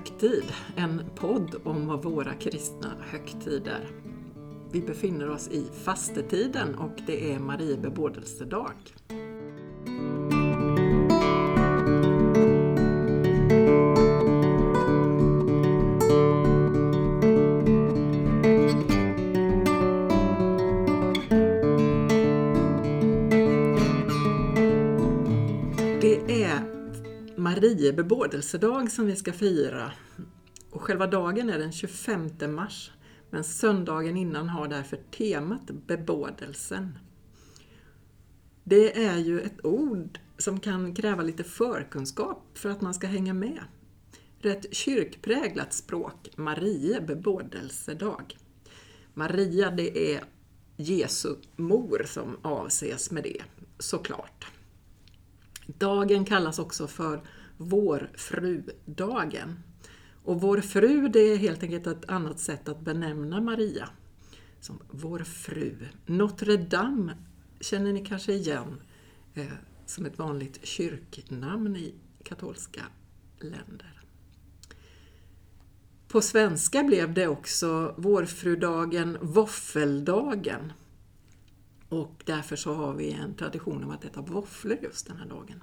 högtid, en podd om våra kristna högtider. Vi befinner oss i fastetiden och det är Marie bebådelsedag. Marie bebådelsedag som vi ska fira. Och själva dagen är den 25 mars, men söndagen innan har därför temat bebådelsen. Det är ju ett ord som kan kräva lite förkunskap för att man ska hänga med. Rätt kyrkpräglat språk, Marie bebådelsedag. Maria, det är Jesu mor som avses med det, såklart. Dagen kallas också för Vårfrudagen. Och Vår fru det är helt enkelt ett annat sätt att benämna Maria. Som Vår fru. Notre Dame känner ni kanske igen eh, som ett vanligt kyrknamn i katolska länder. På svenska blev det också Vårfrudagen Våffeldagen. Och därför så har vi en tradition av att äta våfflor just den här dagen.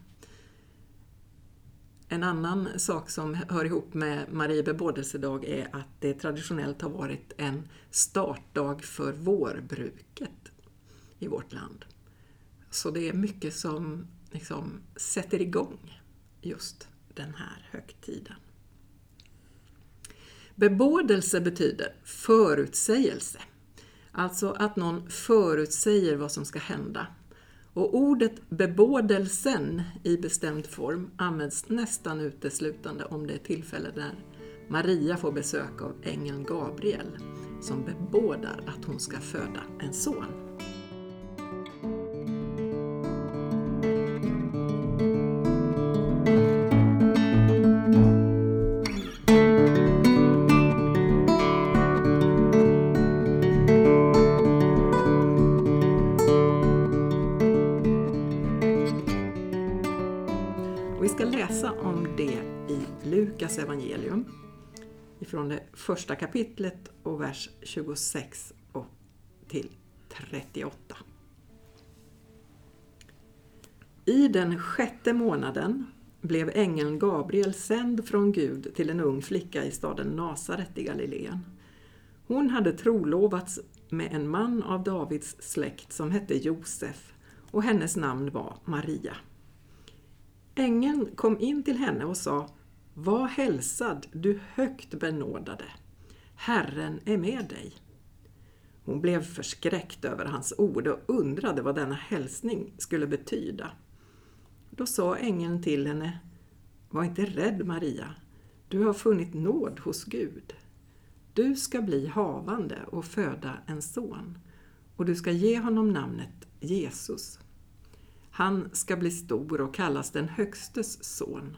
En annan sak som hör ihop med Marie bebådelsedag är att det traditionellt har varit en startdag för vårbruket i vårt land. Så det är mycket som liksom sätter igång just den här högtiden. Bebådelse betyder förutsägelse. Alltså att någon förutsäger vad som ska hända. Och ordet bebådelsen i bestämd form används nästan uteslutande om det är tillfälle där Maria får besök av ängeln Gabriel som bebådar att hon ska föda en son. Första kapitlet och vers 26 och till 38. I den sjätte månaden blev ängeln Gabriel sänd från Gud till en ung flicka i staden Nasaret i Galileen. Hon hade trolovats med en man av Davids släkt som hette Josef och hennes namn var Maria. Ängeln kom in till henne och sa var hälsad, du högt benådade. Herren är med dig. Hon blev förskräckt över hans ord och undrade vad denna hälsning skulle betyda. Då sa ängeln till henne Var inte rädd Maria, du har funnit nåd hos Gud. Du ska bli havande och föda en son och du ska ge honom namnet Jesus. Han ska bli stor och kallas den Högstes son.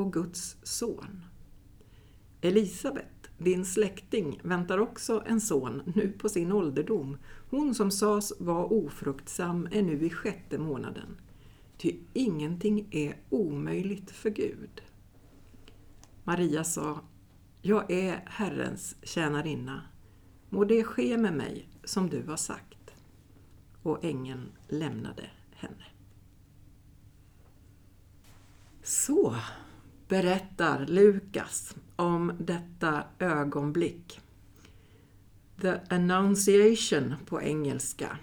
och Guds son. Elisabet, din släkting, väntar också en son nu på sin ålderdom. Hon som sades vara ofruktsam är nu i sjätte månaden. Ty ingenting är omöjligt för Gud. Maria sa, jag är Herrens tjänarinna. Må det ske med mig som du har sagt. Och ängeln lämnade henne. Så berättar Lukas om detta ögonblick. The Annunciation på engelska.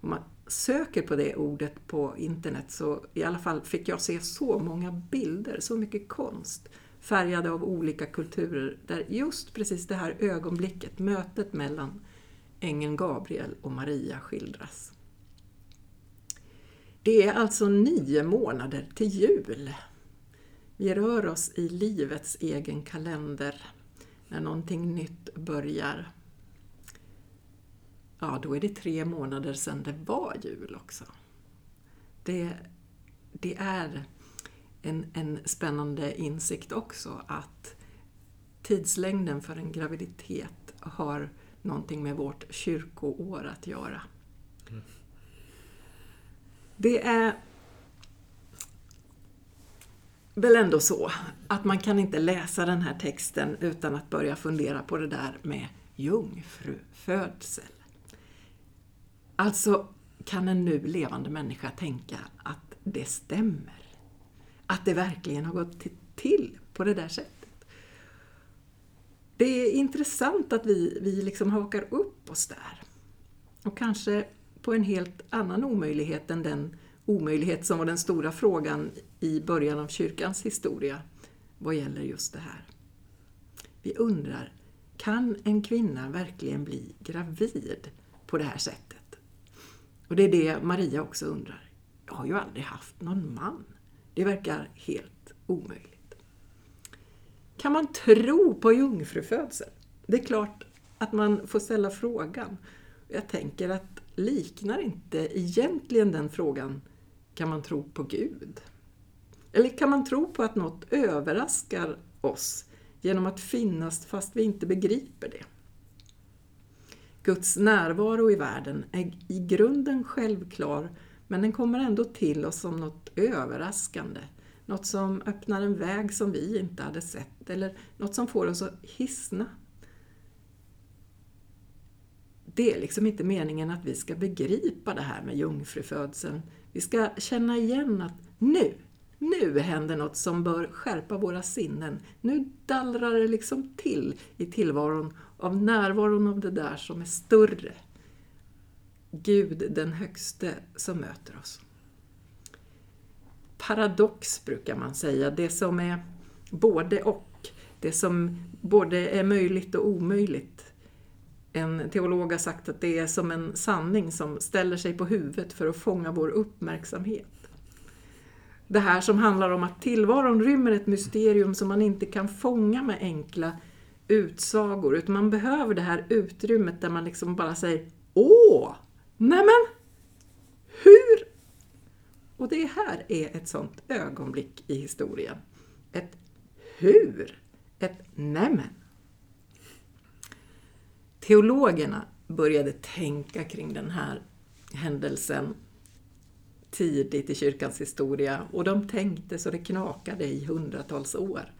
Om man söker på det ordet på internet så i alla fall fick jag se så många bilder, så mycket konst färgade av olika kulturer där just precis det här ögonblicket, mötet mellan ängeln Gabriel och Maria skildras. Det är alltså nio månader till jul. Vi rör oss i livets egen kalender. När någonting nytt börjar. Ja, då är det tre månader sedan det var jul också. Det, det är en, en spännande insikt också att tidslängden för en graviditet har någonting med vårt kyrkoår att göra. Mm. Det är väl ändå så att man kan inte läsa den här texten utan att börja fundera på det där med jungfrufödsel. Alltså, kan en nu levande människa tänka att det stämmer? Att det verkligen har gått till på det där sättet? Det är intressant att vi, vi liksom hakar upp oss där. Och kanske på en helt annan omöjlighet än den omöjlighet som var den stora frågan i början av kyrkans historia vad gäller just det här. Vi undrar, kan en kvinna verkligen bli gravid på det här sättet? Och det är det Maria också undrar. Jag har ju aldrig haft någon man. Det verkar helt omöjligt. Kan man tro på jungfrufödsel? Det är klart att man får ställa frågan. Jag tänker att liknar inte egentligen den frågan kan man tro på Gud? Eller kan man tro på att något överraskar oss genom att finnas fast vi inte begriper det? Guds närvaro i världen är i grunden självklar men den kommer ändå till oss som något överraskande. Något som öppnar en väg som vi inte hade sett eller något som får oss att hissna. Det är liksom inte meningen att vi ska begripa det här med jungfrufödseln vi ska känna igen att nu, nu händer något som bör skärpa våra sinnen. Nu dallrar det liksom till i tillvaron av närvaron av det där som är större. Gud den högste som möter oss. Paradox brukar man säga, det som är både och. Det som både är möjligt och omöjligt. En teolog har sagt att det är som en sanning som ställer sig på huvudet för att fånga vår uppmärksamhet. Det här som handlar om att tillvaron rymmer ett mysterium som man inte kan fånga med enkla utsagor, utan man behöver det här utrymmet där man liksom bara säger Åh! Nämen! Hur? Och det här är ett sånt ögonblick i historien. Ett hur? Ett nämen! Teologerna började tänka kring den här händelsen tidigt i kyrkans historia och de tänkte så det knakade i hundratals år.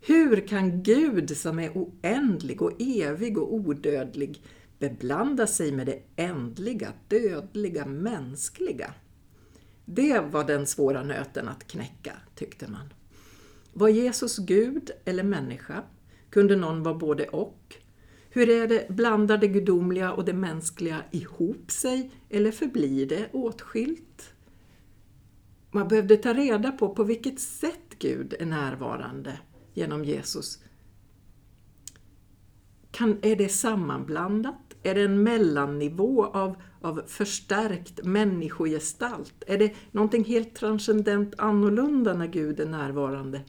Hur kan Gud som är oändlig och evig och odödlig beblanda sig med det ändliga, dödliga, mänskliga? Det var den svåra nöten att knäcka, tyckte man. Var Jesus Gud eller människa? Kunde någon vara både och? Hur är det, blandar det gudomliga och det mänskliga ihop sig eller förblir det åtskilt? Man behövde ta reda på på vilket sätt Gud är närvarande genom Jesus. Kan, är det sammanblandat? Är det en mellannivå av, av förstärkt människogestalt? Är det någonting helt transcendent annorlunda när Gud är närvarande?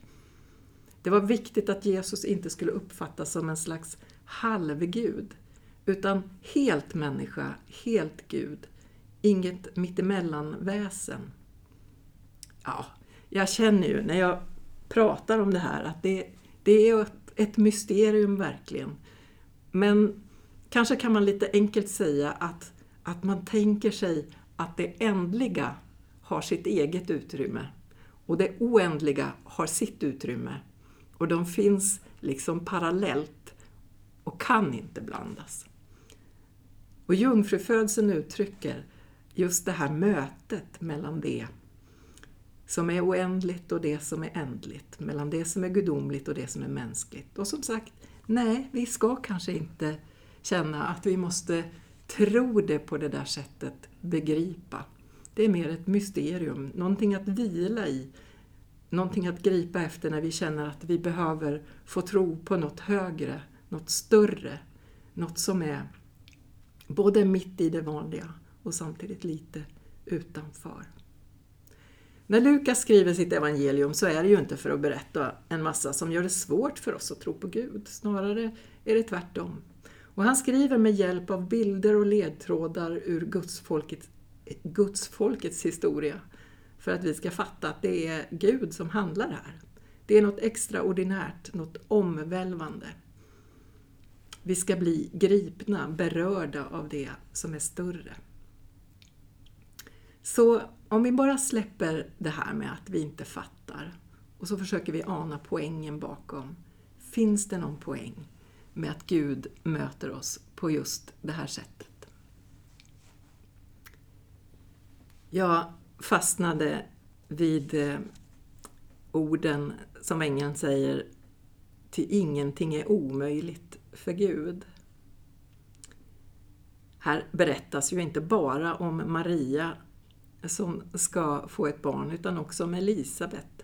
Det var viktigt att Jesus inte skulle uppfattas som en slags halvgud, utan helt människa, helt Gud. Inget mittemellan-väsen. Ja, jag känner ju när jag pratar om det här att det, det är ett, ett mysterium verkligen. Men kanske kan man lite enkelt säga att, att man tänker sig att det ändliga har sitt eget utrymme och det oändliga har sitt utrymme. Och de finns liksom parallellt och kan inte blandas. Och jungfrufödseln uttrycker just det här mötet mellan det som är oändligt och det som är ändligt, mellan det som är gudomligt och det som är mänskligt. Och som sagt, nej, vi ska kanske inte känna att vi måste tro det på det där sättet, begripa. Det är mer ett mysterium, någonting att vila i, någonting att gripa efter när vi känner att vi behöver få tro på något högre något större, något som är både mitt i det vanliga och samtidigt lite utanför. När Lukas skriver sitt evangelium så är det ju inte för att berätta en massa som gör det svårt för oss att tro på Gud. Snarare är det tvärtom. Och han skriver med hjälp av bilder och ledtrådar ur gudsfolkets, gudsfolkets historia för att vi ska fatta att det är Gud som handlar här. Det är något extraordinärt, något omvälvande. Vi ska bli gripna, berörda av det som är större. Så om vi bara släpper det här med att vi inte fattar och så försöker vi ana poängen bakom. Finns det någon poäng med att Gud möter oss på just det här sättet? Jag fastnade vid eh, orden som ängeln säger till ingenting är omöjligt för Gud. Här berättas ju inte bara om Maria som ska få ett barn utan också om Elisabet,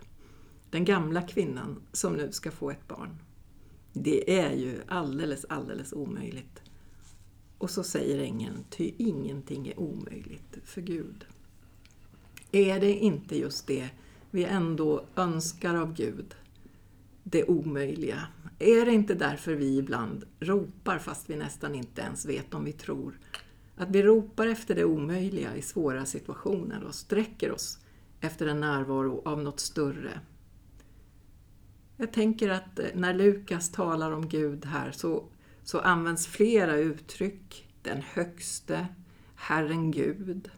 den gamla kvinnan som nu ska få ett barn. Det är ju alldeles, alldeles omöjligt. Och så säger ängeln, ty ingenting är omöjligt för Gud. Är det inte just det vi ändå önskar av Gud? Det omöjliga. Är det inte därför vi ibland ropar fast vi nästan inte ens vet om vi tror att vi ropar efter det omöjliga i svåra situationer och sträcker oss efter en närvaro av något större. Jag tänker att eh, när Lukas talar om Gud här så, så används flera uttryck. Den högste, Herren Gud.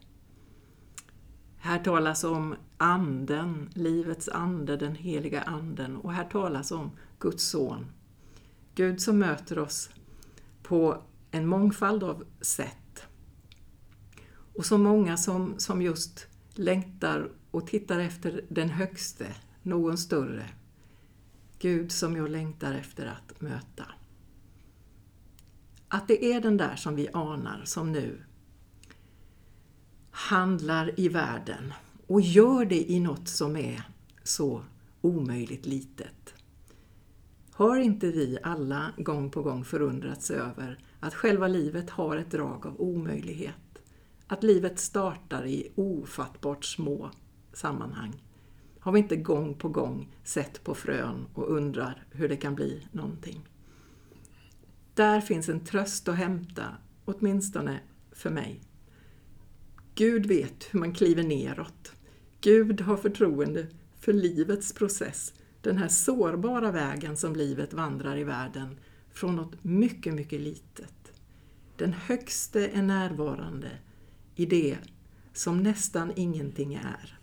Här talas om Anden, livets ande, den heliga Anden och här talas om Guds son. Gud som möter oss på en mångfald av sätt och så många som, som just längtar och tittar efter den högste, någon större. Gud som jag längtar efter att möta. Att det är den där som vi anar, som nu handlar i världen och gör det i något som är så omöjligt litet. Har inte vi alla gång på gång förundrats över att själva livet har ett drag av omöjlighet? att livet startar i ofattbart små sammanhang. Har vi inte gång på gång sett på frön och undrar hur det kan bli någonting. Där finns en tröst att hämta, åtminstone för mig. Gud vet hur man kliver neråt. Gud har förtroende för livets process, den här sårbara vägen som livet vandrar i världen från något mycket, mycket litet. Den högste är närvarande i det som nästan ingenting är.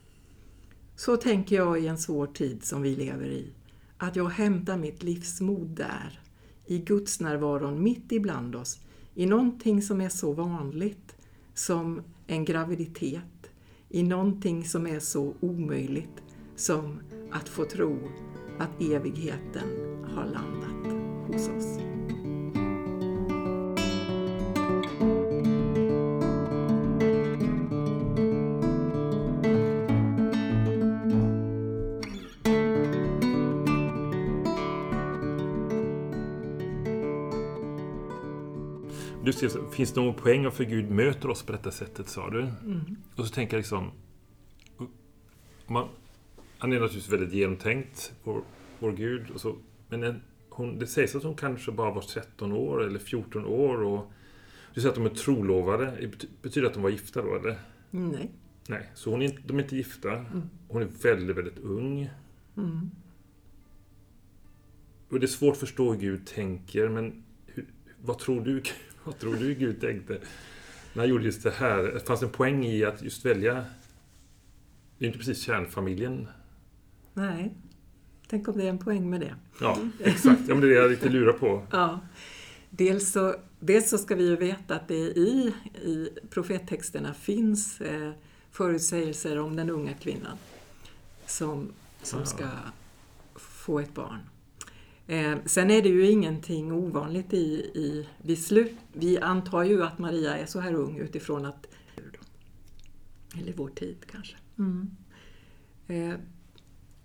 Så tänker jag i en svår tid som vi lever i, att jag hämtar mitt livsmod där, i Guds närvaron mitt ibland oss, i någonting som är så vanligt som en graviditet, i någonting som är så omöjligt som att få tro att evigheten har landat hos oss. Du ser, finns det någon poäng av för Gud möter oss på detta sättet, sa du? Mm. Och så tänker jag liksom... Man, han är naturligtvis väldigt genomtänkt, vår, vår Gud. Och så, men en, hon, det sägs att hon kanske bara var 13 år eller 14 år. Och, du säger att de är trolovade. Betyder det att de var gifta då, eller? Nej. Nej, så hon är, de är inte gifta. Mm. Hon är väldigt, väldigt ung. Mm. Och det är svårt att förstå hur Gud tänker, men hur, vad tror du Vad tror du Gud tänkte när han gjorde just det här? Det fanns en poäng i att just välja... Det är inte precis kärnfamiljen. Nej. Tänk om det är en poäng med det. Ja, exakt. Ja, men det är det jag lite lurar på. Ja. Dels så, dels så ska vi ju veta att det i, i profettexterna finns eh, förutsägelser om den unga kvinnan som, som ja. ska få ett barn. Eh, sen är det ju ingenting ovanligt i, i vi, slut, vi antar ju att Maria är så här ung utifrån att, eller vår tid kanske. Mm. Eh,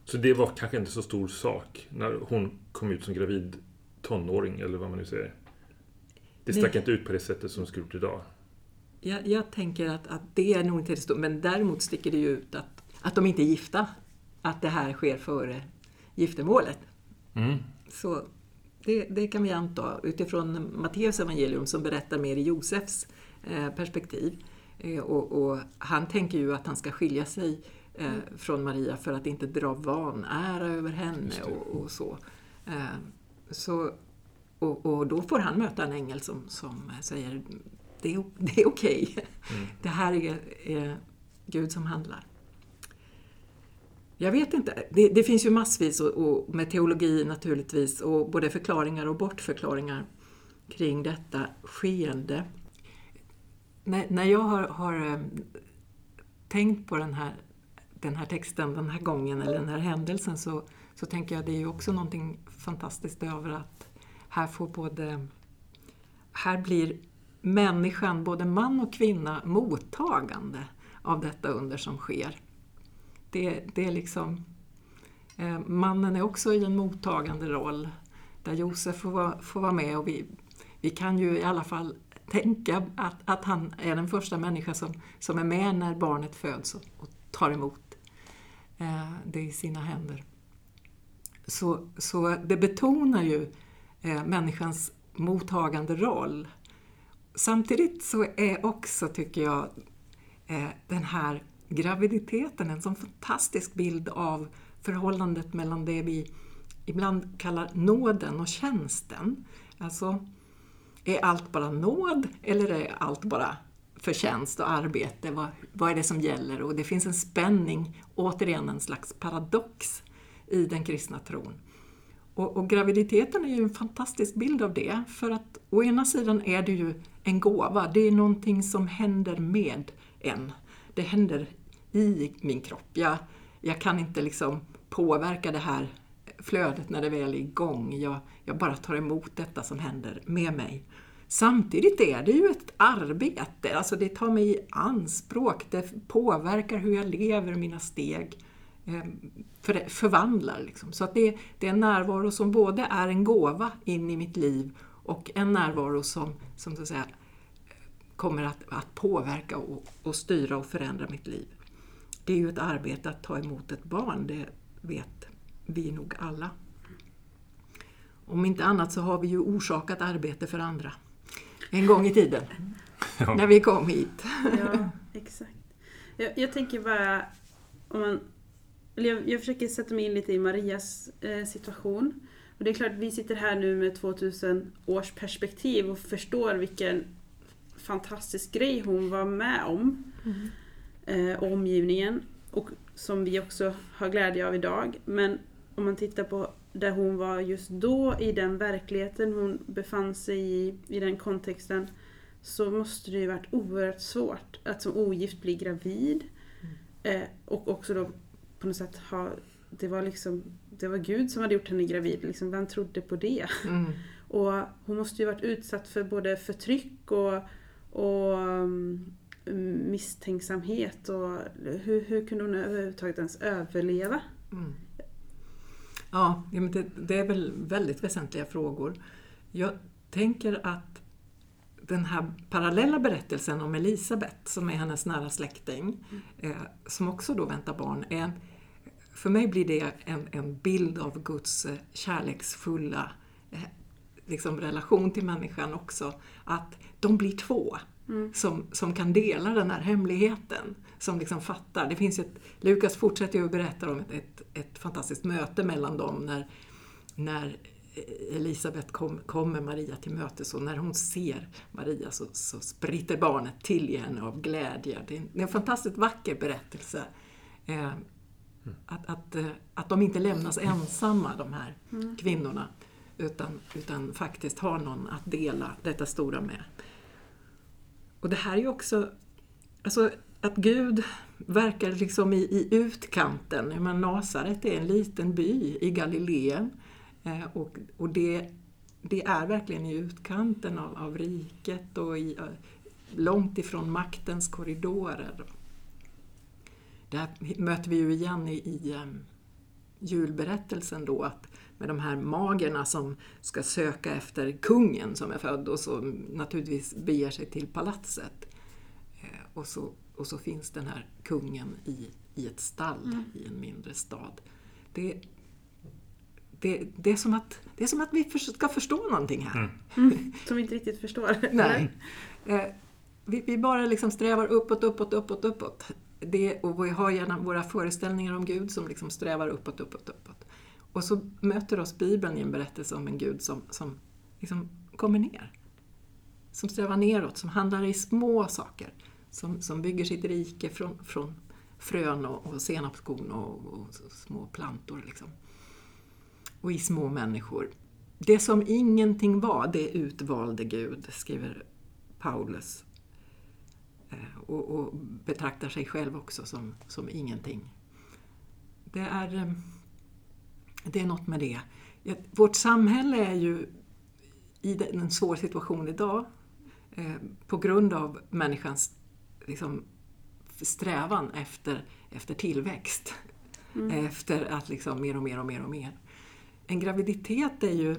så det var kanske inte så stor sak när hon kom ut som gravid tonåring, eller vad man nu säger? Det stack nej. inte ut på det sättet som det skulle ut idag? Jag, jag tänker att, att det är nog inte det stora, men däremot sticker det ju ut att, att de inte är gifta. Att det här sker före giftermålet. Mm. Så det, det kan vi anta utifrån Matteus evangelium som berättar mer i Josefs eh, perspektiv. Eh, och, och han tänker ju att han ska skilja sig eh, från Maria för att inte dra vanära över henne och, och så. Eh, så och, och då får han möta en ängel som, som säger det är, det är okej. Mm. Det här är, är Gud som handlar. Jag vet inte. Det, det finns ju massvis och, och med teologi naturligtvis och både förklaringar och bortförklaringar kring detta skeende. När, när jag har, har eh, tänkt på den här, den här texten den här gången eller den här händelsen så, så tänker jag det är ju också någonting fantastiskt över att här får både här blir människan, både man och kvinna, mottagande av detta under som sker. Det, det är liksom, eh, mannen är också i en mottagande roll där Josef får vara, får vara med och vi, vi kan ju i alla fall tänka att, att han är den första människa som, som är med när barnet föds och, och tar emot Eh, det i sina händer. Så, så det betonar ju eh, människans mottagande roll. Samtidigt så är också, tycker jag, eh, den här graviditeten en sån fantastisk bild av förhållandet mellan det vi ibland kallar nåden och tjänsten. Alltså, är allt bara nåd eller är allt bara förtjänst och arbete? Vad, vad är det som gäller? Och det finns en spänning, återigen en slags paradox i den kristna tron. Och, och, graviditeten är ju en fantastisk bild av det, för att å ena sidan är det ju en gåva, det är någonting som händer med en. Det händer i min kropp. Jag, jag kan inte liksom påverka det här flödet när det väl är igång. Jag, jag bara tar emot detta som händer med mig. Samtidigt är det ju ett arbete, alltså det tar mig i anspråk, det påverkar hur jag lever, mina steg ehm, för, förvandlar. Liksom. Så att det, det är en närvaro som både är en gåva in i mitt liv och en närvaro som, som så att säga, kommer att, att påverka och, och styra och förändra mitt liv. Det är ju ett arbete att ta emot ett barn, det vet vi nog alla. Om inte annat så har vi ju orsakat arbete för andra. En gång i tiden, Ja. när vi kom hit. Ja, exakt. Jag, jag tänker bara, om man, jag, jag försöker sätta mig in lite i Marias eh, situation. Och det är klart, vi sitter här nu med 2000 års perspektiv och förstår vilken fantastisk grej hon var med om. Eh, och omgivningen. Och som vi också har glädje av idag. Men om man tittar på där hon var just då, i den verkligheten hon befann sig i, i den kontexten. Så måste det ju varit oerhört svårt att som ogift bli gravid. Eh, och också då på något sätt ha, det var liksom, det var Gud som hade gjort henne gravid. Liksom, vem trodde på det? Mm. Och hon måste ju varit utsatt för både förtryck och, och um, misstänksamhet. Och hur, hur kunde hon överhuvudtaget ens överleva? Mm. Ja, det, det är väl väldigt väsentliga frågor. Jag tänker att den här parallella berättelsen om Elisabet, som är hennes nära släkting, eh, som också då väntar barn, är för mig blir det en, en bild av Guds eh, kärleksfulla eh, liksom relation till människan också. Att de blir två Mm. som, som kan dela den här hemligheten, som liksom fattar. Det finns ett, Lukas fortsätter ju att berätta om ett, ett, ett fantastiskt möte mellan dem när, när Elisabet kom, kommer Maria till mötes och när hon ser Maria så, så spritter barnet till i henne av glädje. Det är en, det är en fantastiskt vacker berättelse. Eh, att, att, eh, att de inte lämnas ensamma, de här Mm. kvinnorna, utan, utan faktiskt har någon att dela detta stora med. Och det här är ju också, alltså att Gud verkar liksom i, i utkanten. Men Nasaret är en liten by i Galileen eh, och, och det, det är verkligen i utkanten av, av riket och i, eh, långt ifrån maktens korridorer. Det här möter vi ju igen i, i eh, julberättelsen då, att med de här magerna som ska söka efter kungen som är född och så naturligtvis beger sig till palatset. Och, så, och så finns den här kungen i, i ett stall i en mindre stad. Det, det, det, är som att, det är som att vi för, ska förstå någonting här. Mm. Som vi inte riktigt förstår. Nej. Eh, vi, vi, bara liksom strävar uppåt, uppåt, uppåt, uppåt. Det, och vi har gärna våra föreställningar om Gud som liksom strävar uppåt, uppåt, uppåt. Och så möter oss Bibeln i en berättelse om en Gud som, som liksom kommer ner. Som strävar neråt, som handlar i små saker. Som, som bygger sitt rike från, från frön och, och senapskorn och, och, små plantor. Liksom. Och i små människor. Det som ingenting var, det utvalde Gud, skriver Paulus. Eh, och, och betraktar sig själv också som, som ingenting. Det är, eh, det är något med det. Vårt samhälle är ju i en svår situation idag eh, på grund av människans liksom, strävan efter, efter tillväxt. Mm. Efter att liksom mer och mer och mer och mer. En graviditet är ju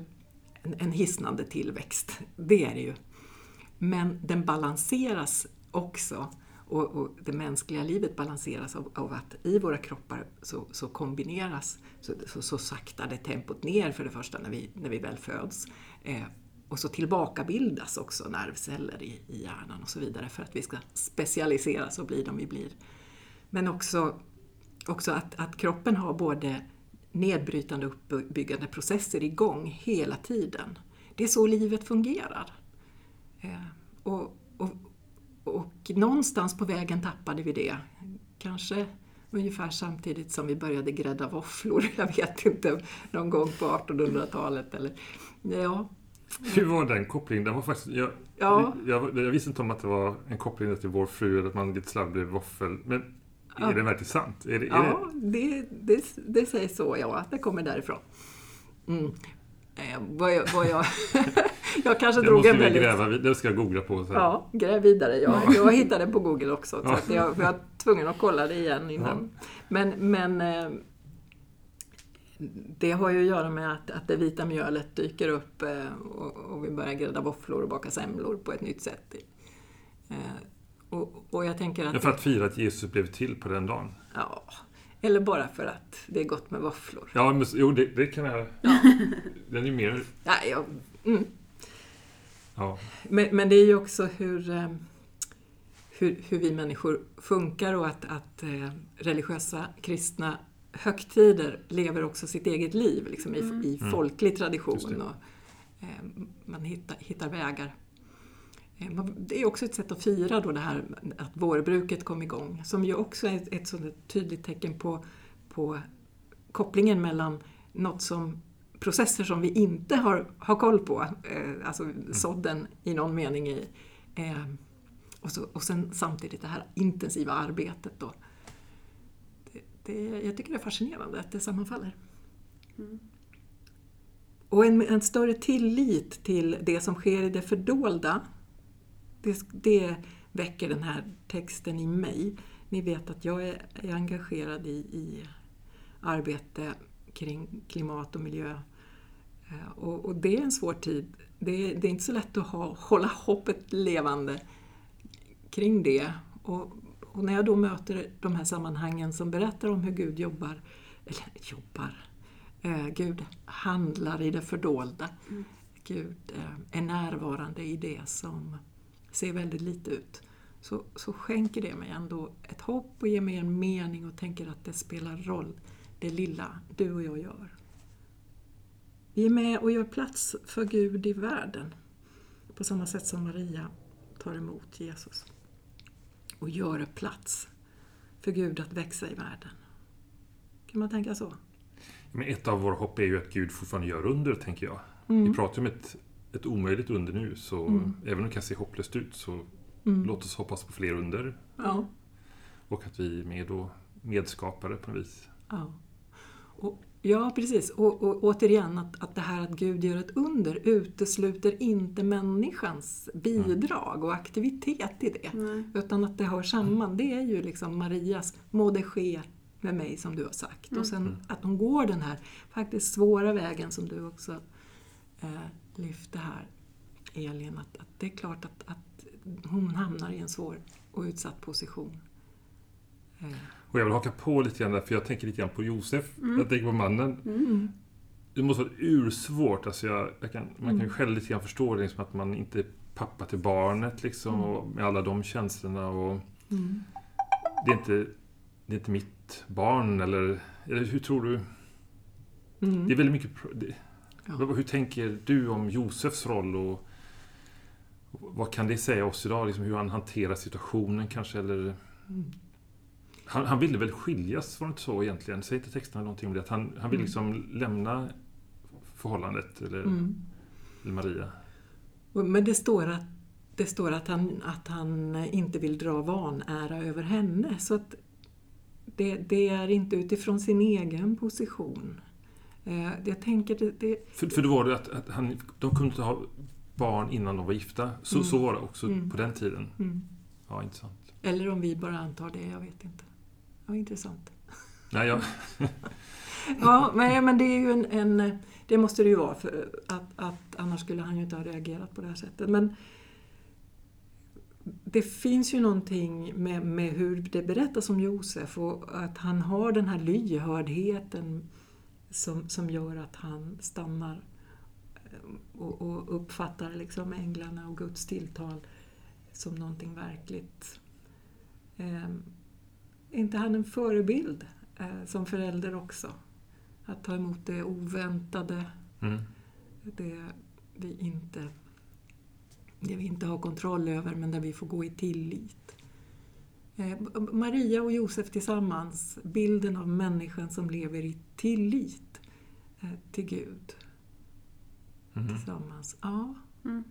en, en hisnande tillväxt, det är det ju. Men den balanseras också och, och, det mänskliga livet balanseras av, av, att i våra kroppar så, så kombineras, så, så, så saktar det tempot ner för det första när vi, när vi väl föds. Eh, och så tillbakabildas också nervceller i, i hjärnan och så vidare för att vi ska specialiseras och bli de vi blir. Men också, också att, att kroppen har både nedbrytande och uppbyggande processer igång hela tiden. Det är så livet fungerar. Eh, och, och, och någonstans på vägen tappade vi det. Kanske ungefär samtidigt som vi började grädda våfflor, jag vet inte, någon gång på 1800-talet. Eller, ja, hur var den kopplingen? Den var faktiskt, jag, ja. jag, jag, visste inte om att det var en koppling till Vår fru eller att man lite slarv blev våffel. Men ja. är det verkligen sant? Är det, är ja, det, det, det sägs så, ja, att det kommer därifrån. Mm. Eh, vad jag, vad jag, jag kanske det drog en väldigt... Gräva, det ska jag googla på. Så. Ja, gräv vidare. Jag, jag hittade på Google också. Så att jag, jag var tvungen att kolla det igen innan. Ja. Men, men eh, det har ju att göra med att, att det vita mjölet dyker upp eh, och, och vi börjar grädda våfflor och baka semlor på ett nytt sätt. Eh, och, och jag tänker att... för att fira att Jesus blev till på den dagen? Ja, eller bara för att det är gott med våfflor. Ja, men, jo, det, det kan jag... Ja. Den är mer... Ja, ja, mm. ja. Men, men det är ju också hur, eh, hur, hur vi människor funkar och att, att religiösa kristna högtider lever också sitt eget liv liksom, i, mm. i folklig tradition. Och, eh, man hittar, hittar vägar. Eh, det är också ett sätt att fira då det här att vårbruket kom igång, som ju också är ett, ett sådant tydligt tecken på, på kopplingen mellan något som processer som vi inte har, har koll på, eh, alltså mm. sådden i någon mening i, eh, och, så, och sen samtidigt det här intensiva arbetet då det, jag tycker det är fascinerande att det sammanfaller. Mm. Och en, en, större tillit till det som sker i det fördolda, det, det väcker den här texten i mig. Ni vet att jag är, är engagerad i, i arbete kring klimat och miljö. Eh, och, och, det är en svår tid. Det, det är inte så lätt att ha, hålla hoppet levande kring det. Och och när jag då möter de här sammanhangen som berättar om hur Gud jobbar, eller jobbar, eh, Gud handlar i det fördolda. Mm. Gud eh, är närvarande i det som ser väldigt lite ut. Så, så skänker det mig ändå ett hopp och ger mig en mening och tänker att det spelar roll, det lilla du och jag gör. Vi är med och gör plats för Gud i världen på samma sätt som Maria tar emot Jesus och göra plats för Gud att växa i världen. Kan man tänka så? Men ett av våra hopp är ju att Gud fortfarande gör under, tänker jag. Mm. Vi pratar om ett, ett omöjligt under nu, så mm. även om det kan se hopplöst ut så mm. låt oss hoppas på fler under. Ja. Och att vi är med och medskapare på något vis. Ja. Och Ja, precis. Och, och återigen, att, att det här att Gud gör ett under utesluter inte människans bidrag och aktivitet i det. Mm. Utan att det hör samman. Det är ju liksom Marias må det ske med mig som du har sagt. Mm. Och sen mm. att hon går den här faktiskt svåra vägen som du också eh, lyfte här, Elin. Att, att det är klart att, att hon hamnar i en svår och utsatt position. Eh, Och jag vill haka på lite grann där, för jag tänker lite grann på Josef. Mm. Jag tänker på mannen. mm, Det måste vara ursvårt. Alltså jag, jag kan, man kan Mm. ju själv lite grann förstå det, liksom att man inte är pappa till barnet liksom, Mm. och med alla de känslorna. Och mm. det, är inte, det är inte mitt barn, eller, eller hur tror du? Mm. Det är väldigt mycket... Det, Ja. Hur tänker du om Josefs roll och vad kan det säga oss idag? Liksom hur han hanterar situationen kanske? Eller, Mm. Han, han ville väl skiljas, var det inte så egentligen? Säger inte texterna någonting om det? Att han, han vill Mm. liksom lämna förhållandet, eller, Mm. eller Maria? Men det står att, det står att, han, att han inte vill dra vanära över henne. Så att det, det är inte utifrån sin egen position. Eh, Jag tänker det, det För, för då var det att, att han, de kunde inte ha barn innan de var gifta. Så, Mm. så var det också Mm. på den tiden. mm. Ja, intressant. Eller om vi bara antar det, jag vet inte. Ja, intressant. Nej, jag, Ja, men, men det är ju en, en... Det måste det ju vara, för att, att annars skulle han ju inte ha reagerat på det här sättet. Men det finns ju någonting med, med hur det berättas om Josef och att han har den här lyhördheten som, som gör att han stannar eh, och, och uppfattar liksom änglarna och Guds tilltal som någonting verkligt. Eh, är inte han en förebild eh, som förälder också? Att ta emot det oväntade, mm. det vi inte, det vi inte har kontroll över men där vi får gå i tillit. Eh, Maria och Josef tillsammans, bilden av människan som lever i tillit eh, till Gud Mm. tillsammans. Ja, Mm.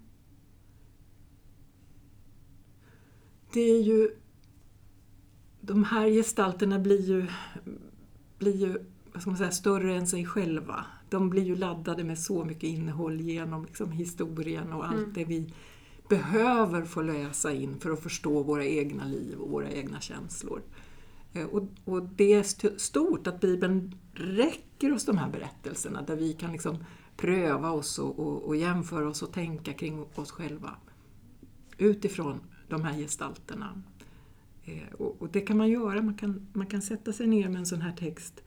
det är ju... De här gestalterna blir ju, blir ju vad ska man säga, större än sig själva. De blir ju laddade med så mycket innehåll genom liksom historien och allt Mm. det vi behöver få läsa in för att förstå våra egna liv och våra egna känslor. Eh, Och, och det är st- stort att Bibeln räcker oss de här berättelserna där vi kan liksom pröva oss och, och, och jämföra oss och tänka kring oss själva utifrån de här gestalterna. Eh, och, och det kan man göra, man kan, man kan sätta sig ner med en sån här text,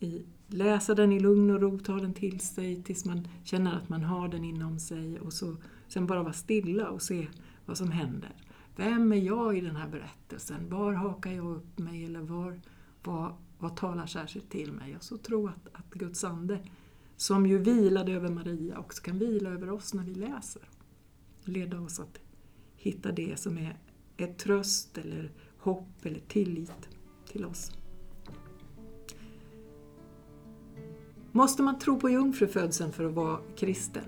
i, läsa den i lugn och ro, ta den till sig tills man känner att man har den inom sig och så, sen bara vara stilla och se vad som händer. Vem är jag i den här berättelsen? Var hakar jag upp mig eller var, vad, vad talar särskilt till mig? Och så tro att, att Guds ande, som ju vilade över Maria, också kan vila över oss när vi läser. Leda oss att hitta det som är är tröst eller hopp eller tillit till oss. Måste man tro på jungfrufödseln för att vara kristen?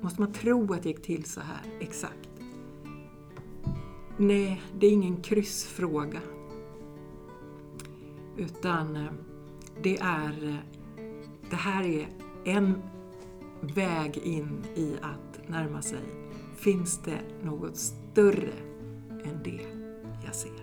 Måste man tro att det gick till så här exakt? Nej, det är ingen kryssfråga. Utan eh, det är... Eh, det här är en väg in i att närma sig. Finns det något större än det? jag ser?